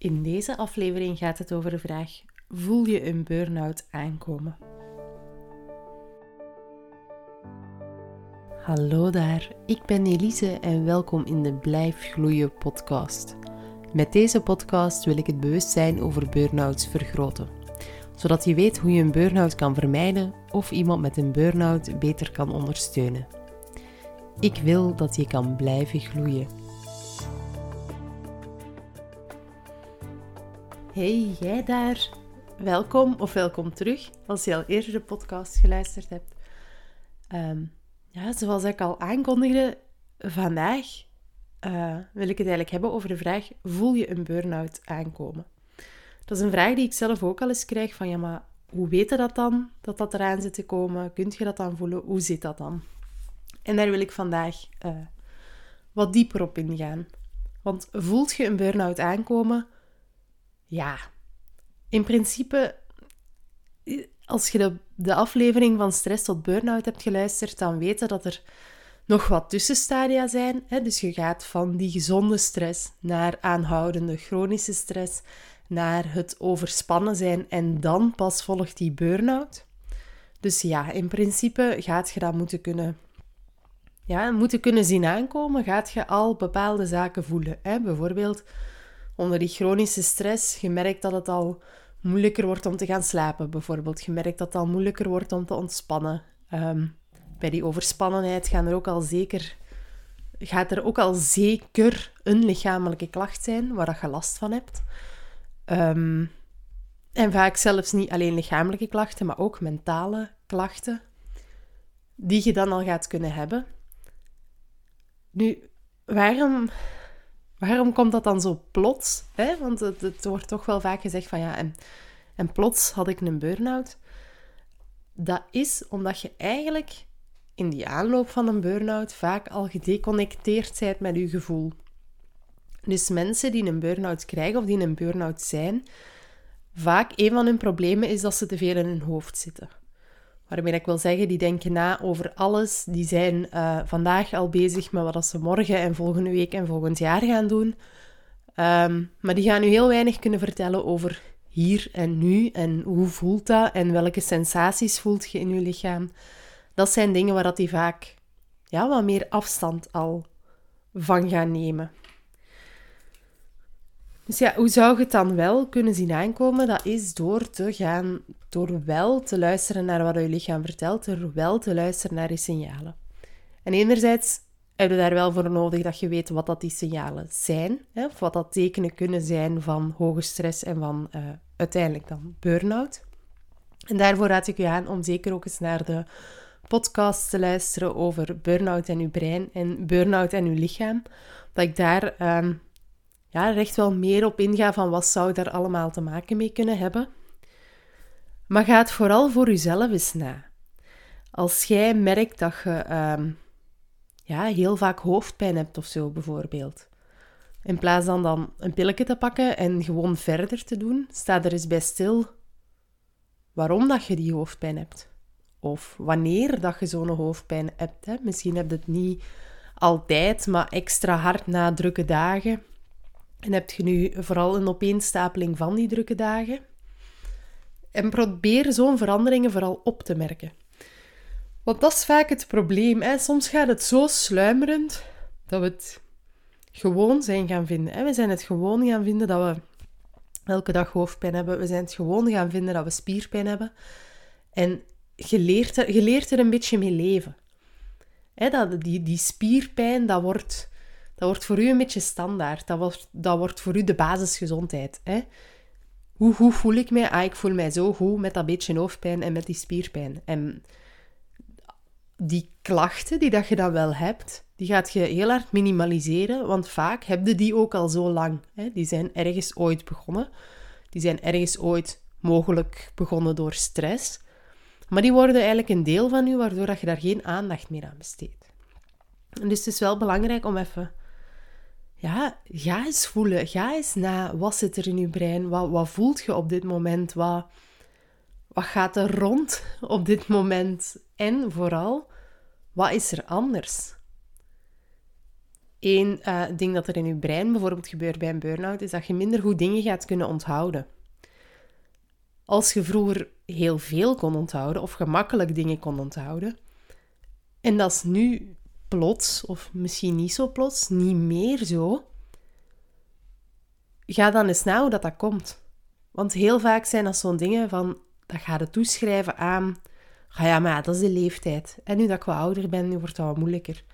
In deze aflevering gaat het over de vraag: voel je een burn-out aankomen? Hallo daar, ik ben Elise en welkom in de Blijf Gloeien podcast. Met deze podcast wil ik het bewustzijn over burn-outs vergroten, zodat je weet hoe je een burn-out kan vermijden of iemand met een burn-out beter kan ondersteunen. Ik wil dat je kan blijven gloeien. Hey, jij daar. Welkom of welkom terug als je al eerder de podcast geluisterd hebt. Ehm, ja, zoals ik al aankondigde, vandaag uh, wil ik het eigenlijk hebben over de vraag: voel je een burn-out aankomen? Dat is een vraag die ik zelf ook al eens krijg: van ja, maar hoe weet je dat dan, dat dat eraan zit te komen? Kunt je dat dan voelen? Hoe zit dat dan? En daar wil ik vandaag uh, wat dieper op ingaan. Want voelt je een burn-out aankomen? Ja, in principe, als je de, de aflevering van stress tot burn-out hebt geluisterd, dan weet je dat er nog wat tussenstadia zijn. Hè? Dus je gaat van die gezonde stress naar aanhoudende chronische stress, naar het overspannen zijn en dan pas volgt die burn-out. Dus ja, in principe gaat je dat moeten kunnen, ja, moeten kunnen zien aankomen. Gaat je al bepaalde zaken voelen. Hè? Bijvoorbeeld onder die chronische stress, je merkt dat het al moeilijker wordt om te gaan slapen, bijvoorbeeld. Je merkt dat het al moeilijker wordt om te ontspannen. Ehm, bij die overspannenheid gaan er ook al zeker, gaat er ook al zeker een lichamelijke klacht zijn waar je last van hebt. Ehm, en vaak zelfs niet alleen lichamelijke klachten, maar ook mentale klachten, die je dan al gaat kunnen hebben. Nu, waarom Waarom komt dat dan zo plots? Hè? Want het, het, wordt toch wel vaak gezegd van ja, en, en plots had ik een burn-out. Dat is omdat je eigenlijk in die aanloop van een burn-out vaak al gedeconnecteerd bent met je gevoel. Dus mensen die een burn-out krijgen of die een burn-out zijn, vaak een van hun problemen is dat ze te veel in hun hoofd zitten. Waarmee ik wil zeggen, die denken na over alles. Die zijn uh, vandaag al bezig met wat ze morgen en volgende week en volgend jaar gaan doen. Um, maar die gaan u heel weinig kunnen vertellen over hier en nu en hoe voelt dat en welke sensaties voelt je in je lichaam. Dat zijn dingen waar dat die vaak ja, wat meer afstand al van gaan nemen. Dus ja, hoe zou je het dan wel kunnen zien aankomen? Dat is door te gaan, door wel te luisteren naar wat je lichaam vertelt, door wel te luisteren naar je signalen. En enerzijds heb je daar wel voor nodig dat je weet wat dat die signalen zijn, hè, of wat dat tekenen kunnen zijn van hoge stress en van uh, uiteindelijk dan burn-out. En daarvoor raad ik je aan om zeker ook eens naar de podcast te luisteren over burn-out en uw brein en burn-out en uw lichaam. Dat ik daar um, ja, er echt wel meer op ingaan van wat zou daar allemaal te maken mee kunnen hebben. Maar ga het vooral voor jezelf eens na. Als jij merkt dat je ehm, ja, heel vaak hoofdpijn hebt of zo bijvoorbeeld. In plaats van dan een pilletje te pakken en gewoon verder te doen, sta er eens bij stil waarom dat je die hoofdpijn hebt. Of wanneer dat je zo'n hoofdpijn hebt. Hè. Misschien heb je het niet altijd, maar extra hard na drukke dagen. En heb je nu vooral een opeenstapeling van die drukke dagen. En probeer zo'n veranderingen vooral op te merken. Want dat is vaak het probleem. Hè? Soms gaat het zo sluimerend dat we het gewoon zijn gaan vinden. Hè? We zijn het gewoon gaan vinden dat we elke dag hoofdpijn hebben. We zijn het gewoon gaan vinden dat we spierpijn hebben. En je leert er, je leert er een beetje mee leven. Hè? Dat, die, die spierpijn, dat wordt dat wordt voor u een beetje standaard. Dat wordt, dat wordt voor u de basisgezondheid. Hè? Hoe goed voel ik mij? Ah, ik voel mij zo goed met dat beetje hoofdpijn en met die spierpijn. En die klachten die dat je dan wel hebt, die gaat je heel hard minimaliseren, want vaak heb je die ook al zo lang. Hè? Die zijn ergens ooit begonnen. Die zijn ergens ooit mogelijk begonnen door stress. Maar die worden eigenlijk een deel van u, waardoor dat je daar geen aandacht meer aan besteedt. En dus het is wel belangrijk om even ja, ga eens voelen. Ga eens na. Wat zit er in je brein? Wat, wat voelt je op dit moment? Wat, wat gaat er rond op dit moment? En vooral, wat is er anders? Eén uh, ding dat er in je brein bijvoorbeeld gebeurt bij een burn-out, is dat je minder goed dingen gaat kunnen onthouden. Als je vroeger heel veel kon onthouden of gemakkelijk dingen kon onthouden, en dat is nu plots, of misschien niet zo plots, niet meer zo, ga dan eens na hoe dat, dat komt. Want heel vaak zijn dat zo'n dingen van, dat ga je toeschrijven aan, ah ja, maar dat is de leeftijd. En nu dat ik wat ouder ben, nu wordt dat wat moeilijker.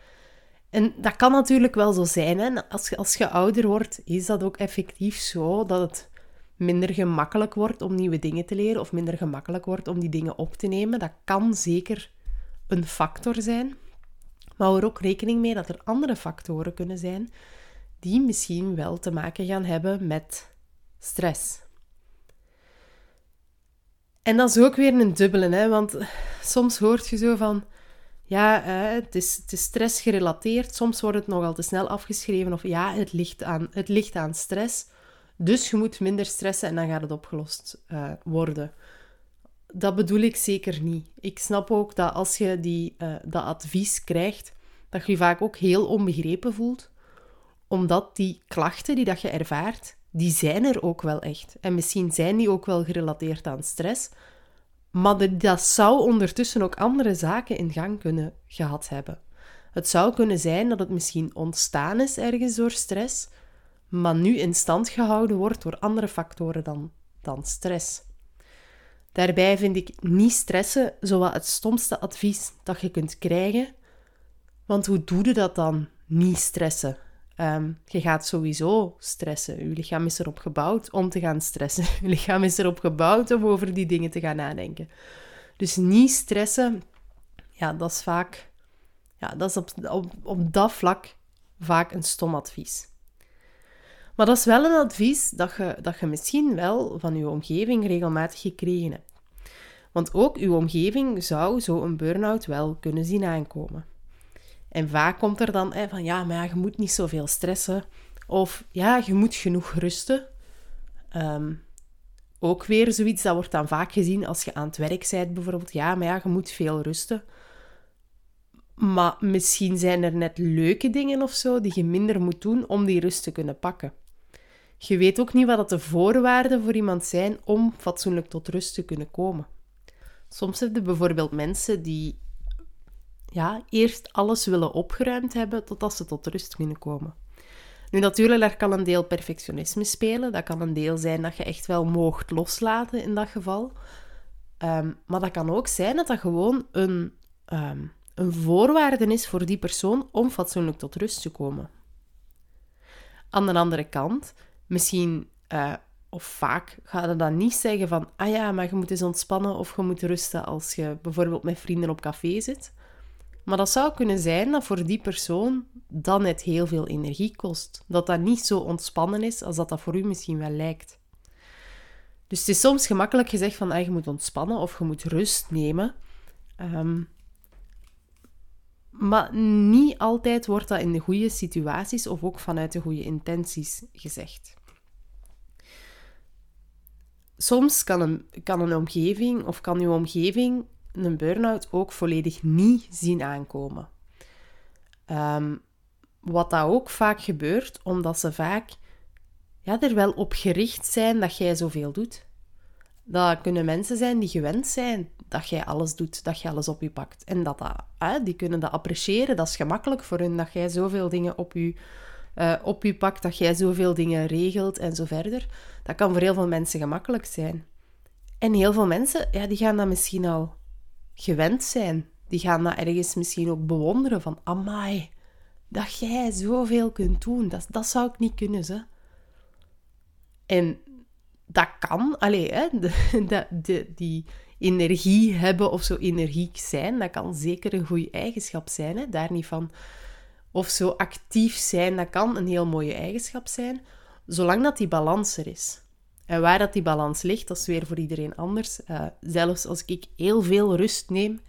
En dat kan natuurlijk wel zo zijn. Hè? Als, je, als je ouder wordt, is dat ook effectief zo dat het minder gemakkelijk wordt om nieuwe dingen te leren of minder gemakkelijk wordt om die dingen op te nemen. Dat kan zeker een factor zijn. Maar hou er ook rekening mee dat er andere factoren kunnen zijn die misschien wel te maken gaan hebben met stress. En dat is ook weer een dubbele, hè? want soms hoort je zo van, ja, het, is, het is stressgerelateerd, soms wordt het nogal te snel afgeschreven, of ja, het ligt aan, het ligt aan stress, dus je moet minder stressen en dan gaat het opgelost uh, worden. Dat bedoel ik zeker niet. Ik snap ook dat als je die, uh, dat advies krijgt, dat je je vaak ook heel onbegrepen voelt, omdat die klachten die dat je ervaart, die zijn er ook wel echt. En misschien zijn die ook wel gerelateerd aan stress, maar dat zou ondertussen ook andere zaken in gang kunnen gehad hebben. Het zou kunnen zijn dat het misschien ontstaan is ergens door stress, maar nu in stand gehouden wordt door andere factoren dan, dan stress. Daarbij vind ik niet stressen zowat het stomste advies dat je kunt krijgen. Want hoe doe je dat dan? Niet stressen. Ehm, je gaat sowieso stressen. Je lichaam is erop gebouwd om te gaan stressen. Je lichaam is erop gebouwd om over die dingen te gaan nadenken. Dus niet stressen, ja, dat is vaak, ja, dat is op, op, op dat vlak vaak een stom advies. Maar dat is wel een advies dat je, dat je misschien wel van je omgeving regelmatig gekregen hebt. Want ook uw omgeving zou zo een burn-out wel kunnen zien aankomen. En vaak komt er dan van ja, maar je moet niet zoveel stressen. Of ja, je moet genoeg rusten. Ehm, ook weer zoiets, dat wordt dan vaak gezien als je aan het werk bent bijvoorbeeld. Ja, maar ja, je moet veel rusten. Maar misschien zijn er net leuke dingen of zo die je minder moet doen om die rust te kunnen pakken. Je weet ook niet wat de voorwaarden voor iemand zijn om fatsoenlijk tot rust te kunnen komen. Soms heb je bijvoorbeeld mensen die ja, eerst alles willen opgeruimd hebben totdat ze tot rust kunnen komen. Nu natuurlijk, daar kan een deel perfectionisme spelen. Dat kan een deel zijn dat je echt wel moogt loslaten in dat geval. Ehm, maar dat kan ook zijn dat dat gewoon een, um, een voorwaarde is voor die persoon om fatsoenlijk tot rust te komen. Aan de andere kant, misschien uh, of vaak ga je dan niet zeggen van, ah ja, maar je moet eens ontspannen of je moet rusten als je bijvoorbeeld met vrienden op café zit. Maar dat zou kunnen zijn dat voor die persoon dan net heel veel energie kost. Dat dat niet zo ontspannen is als dat dat voor u misschien wel lijkt. Dus het is soms gemakkelijk gezegd van ah, je moet ontspannen of je moet rust nemen. Ehm, maar niet altijd wordt dat in de goede situaties of ook vanuit de goede intenties gezegd. Soms kan een, kan een omgeving of kan uw omgeving een burn-out ook volledig niet zien aankomen. Um, wat dat ook vaak gebeurt, omdat ze vaak ja, er wel op gericht zijn dat jij zoveel doet. Dat kunnen mensen zijn die gewend zijn dat jij alles doet, dat je alles op je pakt. En dat, dat die kunnen dat appreciëren. Dat is gemakkelijk voor hun, dat jij zoveel dingen op je, uh, op je pakt, dat jij zoveel dingen regelt en zo verder. Dat kan voor heel veel mensen gemakkelijk zijn. En heel veel mensen, ja, die gaan dat misschien al gewend zijn. Die gaan dat ergens misschien ook bewonderen van, amai, dat jij zoveel kunt doen. Dat, dat zou ik niet kunnen, ze. En dat kan, allee, hè, die energie hebben of zo energiek zijn, dat kan zeker een goede eigenschap zijn, hè, daar niet van. Of zo actief zijn, dat kan een heel mooie eigenschap zijn, zolang dat die balans er is. En waar dat die balans ligt, dat is weer voor iedereen anders. Uh, zelfs als ik heel veel rust neem,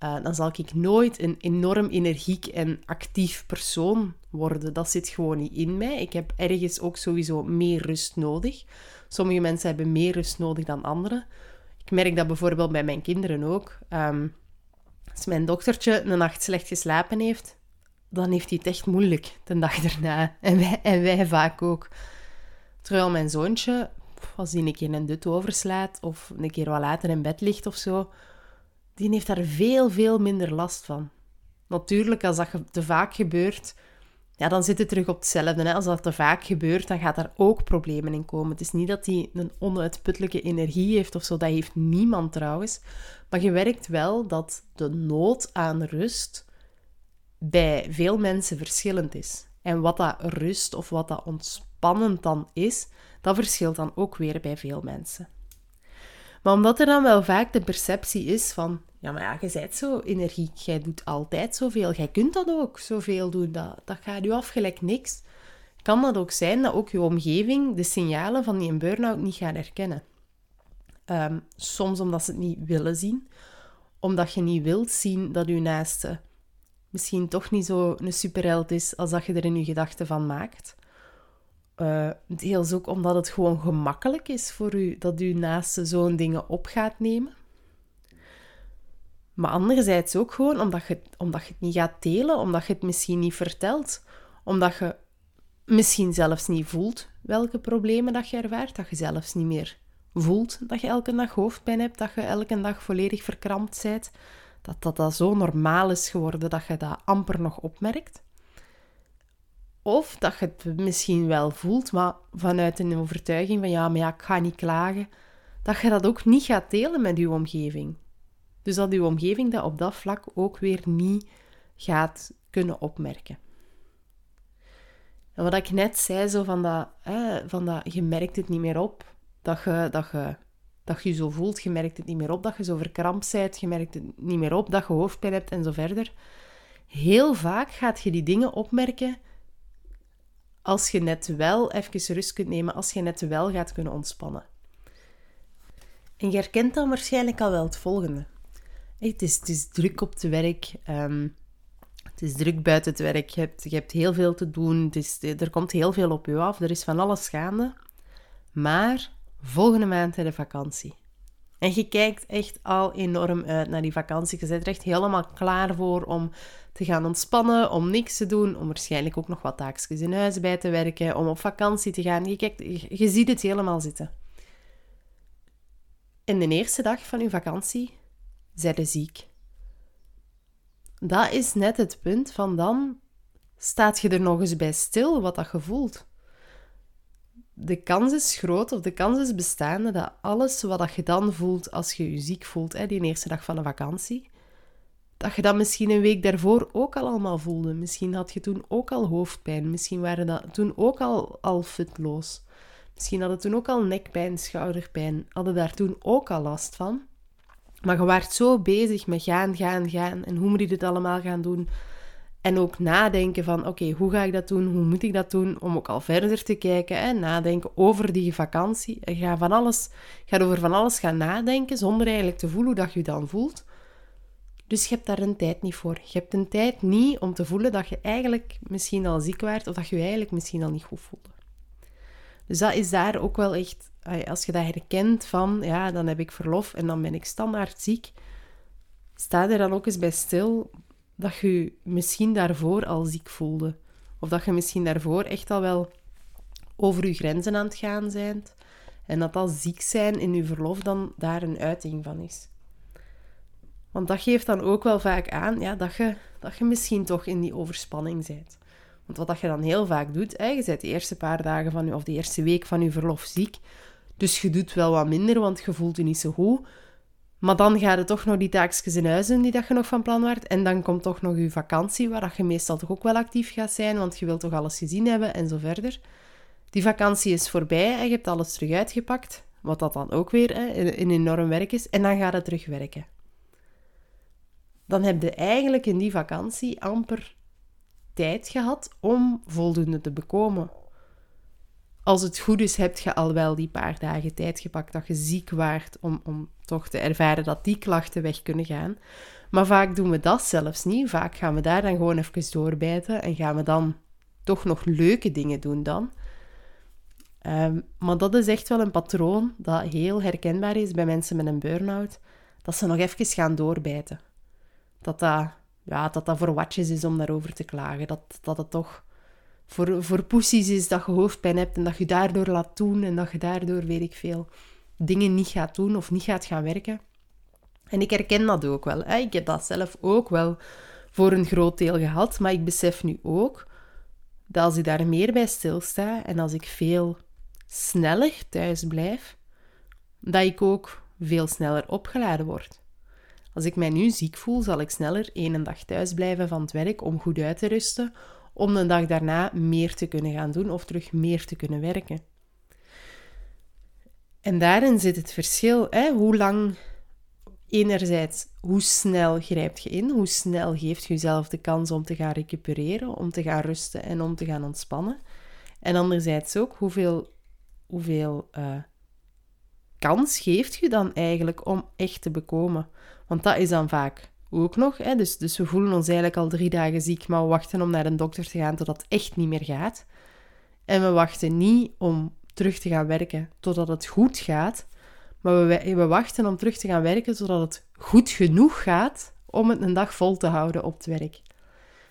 uh, dan zal ik nooit een enorm energiek en actief persoon worden. Dat zit gewoon niet in mij. Ik heb ergens ook sowieso meer rust nodig. Sommige mensen hebben meer rust nodig dan anderen. Ik merk dat bijvoorbeeld bij mijn kinderen ook. Um, als mijn dochtertje een nacht slecht geslapen heeft, dan heeft hij het echt moeilijk de dag erna. En wij, en wij vaak ook. Terwijl mijn zoontje, als hij een keer een dut overslaat of een keer wat later in bed ligt of zo, die heeft daar veel, veel minder last van. Natuurlijk, als dat te vaak gebeurt, ja, dan zit het terug op hetzelfde. Hè? Als dat te vaak gebeurt, dan gaat daar ook problemen in komen. Het is niet dat hij een onuitputtelijke energie heeft of zo. Dat heeft niemand trouwens. Maar je werkt wel dat de nood aan rust bij veel mensen verschillend is. En wat dat rust of wat dat ontspannend dan is, dat verschilt dan ook weer bij veel mensen. Maar omdat er dan wel vaak de perceptie is van, ja, maar ja, je bent zo energiek, jij doet altijd zoveel, jij kunt dat ook zoveel doen, dat, dat gaat u afgelijk niks. Kan dat ook zijn dat ook je omgeving de signalen van die burn-out niet gaat herkennen? Um, soms omdat ze het niet willen zien, omdat je niet wilt zien dat je naaste misschien toch niet zo een superheld is als dat je er in je gedachten van maakt. Uh, deels ook omdat het gewoon gemakkelijk is voor u dat u naast zo'n dingen op gaat nemen. Maar anderzijds ook gewoon omdat je, omdat je het niet gaat delen, omdat je het misschien niet vertelt, omdat je misschien zelfs niet voelt welke problemen dat je ervaart, dat je zelfs niet meer voelt dat je elke dag hoofdpijn hebt, dat je elke dag volledig verkrampt bent, dat dat, dat zo normaal is geworden dat je dat amper nog opmerkt. Of dat je het misschien wel voelt, maar vanuit een overtuiging van ja, maar ja, ik ga niet klagen, dat je dat ook niet gaat delen met je omgeving. Dus dat je omgeving dat op dat vlak ook weer niet gaat kunnen opmerken. En wat ik net zei, zo van dat, hè, van dat je merkt het niet meer op, dat je, dat, je, dat je zo voelt, je merkt het niet meer op, dat je zo verkrampt bent, je merkt het niet meer op, dat je hoofdpijn hebt en zo verder. Heel vaak gaat je die dingen opmerken als je net wel even rust kunt nemen, als je net wel gaat kunnen ontspannen. En je herkent dan waarschijnlijk al wel het volgende. Het is, het is druk op het werk. Ehm, het is druk buiten het werk. Je hebt, je hebt heel veel te doen. Het is, er komt heel veel op je af. Er is van alles gaande. Maar volgende maand heb je vakantie. En je kijkt echt al enorm uit naar die vakantie. Je bent er echt helemaal klaar voor om te gaan ontspannen, om niks te doen, om waarschijnlijk ook nog wat taakjes in huis bij te werken, om op vakantie te gaan. Je, kijkt, je, je ziet het helemaal zitten. En de eerste dag van je vakantie zijn ziek. Dat is net het punt van dan staat je er nog eens bij stil wat dat je voelt. De kans is groot, of de kans is bestaande, dat alles wat dat je dan voelt als je je ziek voelt, hè, die eerste dag van de vakantie, dat je dat misschien een week daarvoor ook al allemaal voelde. Misschien had je toen ook al hoofdpijn. Misschien waren dat toen ook al, al fitloos. Misschien hadden toen ook al nekpijn, schouderpijn. Hadden daar toen ook al last van. Maar je waart zo bezig met gaan, gaan, gaan. En hoe moet ik dit allemaal gaan doen? En ook nadenken van, oké, hoe ga ik dat doen? Hoe moet ik dat doen? Om ook al verder te kijken en nadenken over die vakantie. En ga van alles, ga over van alles gaan nadenken, zonder eigenlijk te voelen hoe dat je je dan voelt. Dus je hebt daar een tijd niet voor. Je hebt een tijd niet om te voelen dat je eigenlijk misschien al ziek werd of dat je je eigenlijk misschien al niet goed voelde. Dus dat is daar ook wel echt, als je dat herkent van, ja, dan heb ik verlof en dan ben ik standaard ziek, sta er dan ook eens bij stil dat je misschien daarvoor al ziek voelde. Of dat je misschien daarvoor echt al wel over je grenzen aan het gaan bent. En dat dat ziek zijn in je verlof dan daar een uiting van is. Want dat geeft dan ook wel vaak aan ja, dat, je, dat je misschien toch in die overspanning bent. Want wat dat je dan heel vaak doet, hè, je bent de eerste paar dagen van je, of de eerste week van je verlof ziek. Dus je doet wel wat minder, want je voelt je niet zo goed. Maar dan gaat het toch nog die taakjes in huis doen die dat je nog van plan waart. En dan komt toch nog je vakantie, waar dat je meestal toch ook wel actief gaat zijn, want je wilt toch alles gezien hebben en zo verder. Die vakantie is voorbij en je hebt alles terug uitgepakt, wat dat dan ook weer hè, een enorm werk is. En dan gaat het terug werken dan heb je eigenlijk in die vakantie amper tijd gehad om voldoende te bekomen. Als het goed is, heb je al wel die paar dagen tijd gepakt dat je ziek waart om, om toch te ervaren dat die klachten weg kunnen gaan. Maar vaak doen we dat zelfs niet. Vaak gaan we daar dan gewoon even doorbijten en gaan we dan toch nog leuke dingen doen dan. Um, maar dat is echt wel een patroon dat heel herkenbaar is bij mensen met een burn-out. Dat ze nog even gaan doorbijten dat dat ja, dat dat voor watjes is om daarover te klagen. Dat, dat het toch voor, voor is dat je hoofdpijn hebt en dat je daardoor laat doen en dat je daardoor, weet ik veel, dingen niet gaat doen of niet gaat gaan werken. En ik herken dat ook wel. Hè? Ik heb dat zelf ook wel voor een groot deel gehad, maar ik besef nu ook dat als ik daar meer bij stilsta en als ik veel sneller thuis blijf, dat ik ook veel sneller opgeladen word. Als ik mij nu ziek voel, zal ik sneller één dag thuis blijven van het werk om goed uit te rusten, om de dag daarna meer te kunnen gaan doen of terug meer te kunnen werken. En daarin zit het verschil. Hè? Hoe lang, enerzijds, hoe snel grijpt je in? Hoe snel geeft je jezelf de kans om te gaan recupereren, om te gaan rusten en om te gaan ontspannen? En anderzijds ook, hoeveel, hoeveel uh, kans geeft je dan eigenlijk om echt te bekomen? Want dat is dan vaak ook nog. Hè? Dus, dus we voelen ons eigenlijk al drie dagen ziek, maar we wachten om naar een dokter te gaan totdat het echt niet meer gaat. En we wachten niet om terug te gaan werken totdat het goed gaat, maar we, we wachten om terug te gaan werken zodat het goed genoeg gaat om het een dag vol te houden op het werk.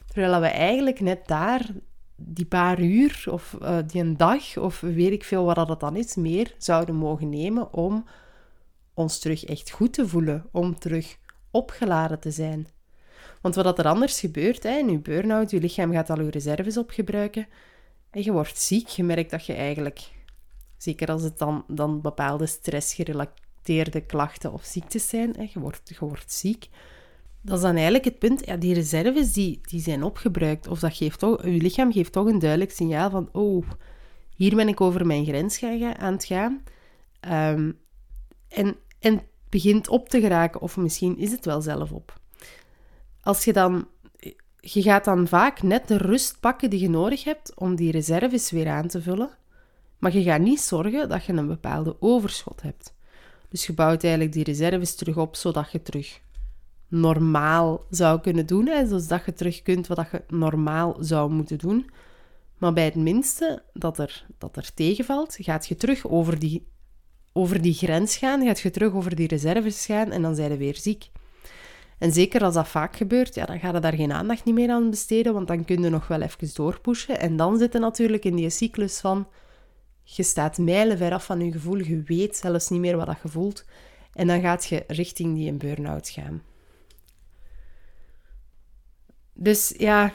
Terwijl we eigenlijk net daar die paar uur of uh, die een dag of weet ik veel wat dat dan is, meer zouden mogen nemen om ons terug echt goed te voelen, om terug opgeladen te zijn. Want wat er anders gebeurt, hè, in je burn-out, je lichaam gaat al je reserves opgebruiken en je wordt ziek. Je merkt dat je eigenlijk, zeker als het dan, dan bepaalde stressgerelateerde klachten of ziektes zijn, hè, je, wordt, je wordt ziek. Dat is dan eigenlijk het punt, ja, die reserves die, die zijn opgebruikt. Of dat geeft toch, je lichaam geeft toch een duidelijk signaal van, oh, hier ben ik over mijn grens gaan, aan het gaan. Ehm, en, en begint op te geraken, of misschien is het wel zelf op. Als je dan, je gaat dan vaak net de rust pakken die je nodig hebt om die reserves weer aan te vullen, maar je gaat niet zorgen dat je een bepaalde overschot hebt. Dus je bouwt eigenlijk die reserves terug op, zodat je terug normaal zou kunnen doen, hè, zodat je terug kunt wat je normaal zou moeten doen. Maar bij het minste dat er, dat er tegenvalt, gaat je terug over die over die grens gaan, gaat je terug over die reserves gaan en dan zijn je weer ziek. En zeker als dat vaak gebeurt, ja, dan ga je daar geen aandacht niet meer aan besteden, want dan kun je nog wel even doorpushen. En dan zit je natuurlijk in die cyclus van, je staat mijlen ver af van je gevoel, je weet zelfs niet meer wat dat je voelt. En dan gaat je richting die een burn-out gaan. Dus ja,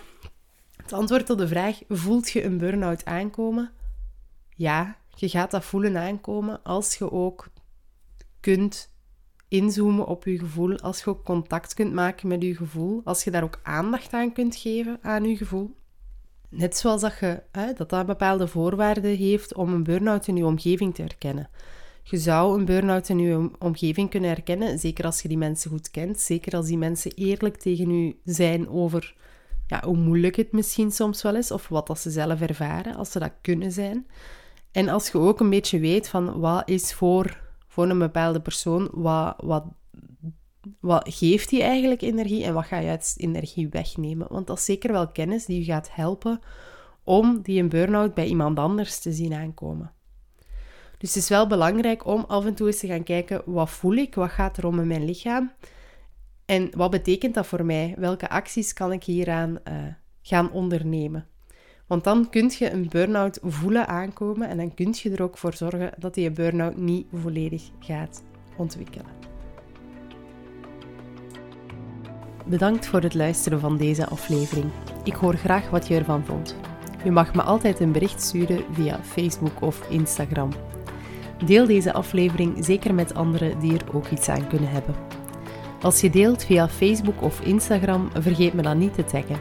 het antwoord op de vraag, voelt je een burn-out aankomen? Ja, je gaat dat voelen aankomen als je ook kunt inzoomen op je gevoel, als je ook contact kunt maken met je gevoel, als je daar ook aandacht aan kunt geven aan je gevoel. Net zoals dat je, hè, dat, dat bepaalde voorwaarden heeft om een burn-out in je omgeving te herkennen. Je zou een burn-out in je omgeving kunnen herkennen, zeker als je die mensen goed kent, zeker als die mensen eerlijk tegen je zijn over ja, hoe moeilijk het misschien soms wel is, of wat dat ze zelf ervaren, als ze dat kunnen zijn. En als je ook een beetje weet van wat is voor, voor een bepaalde persoon, wat, wat, wat geeft die eigenlijk energie en wat ga je energie wegnemen. Want dat is zeker wel kennis die je gaat helpen om die een burn-out bij iemand anders te zien aankomen. Dus het is wel belangrijk om af en toe eens te gaan kijken, wat voel ik, wat gaat er om in mijn lichaam en wat betekent dat voor mij? Welke acties kan ik hieraan uh, gaan ondernemen? Want dan kun je een burn-out voelen aankomen en dan kun je er ook voor zorgen dat die burn-out niet volledig gaat ontwikkelen. Bedankt voor het luisteren van deze aflevering. Ik hoor graag wat je ervan vond. Je mag me altijd een bericht sturen via Facebook of Instagram. Deel deze aflevering zeker met anderen die er ook iets aan kunnen hebben. Als je deelt via Facebook of Instagram, vergeet me dan niet te taggen.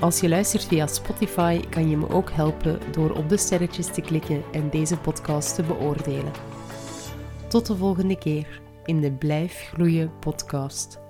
Als je luistert via Spotify, kan je me ook helpen door op de sterretjes te klikken en deze podcast te beoordelen. Tot de volgende keer in de Blijf Groeien podcast.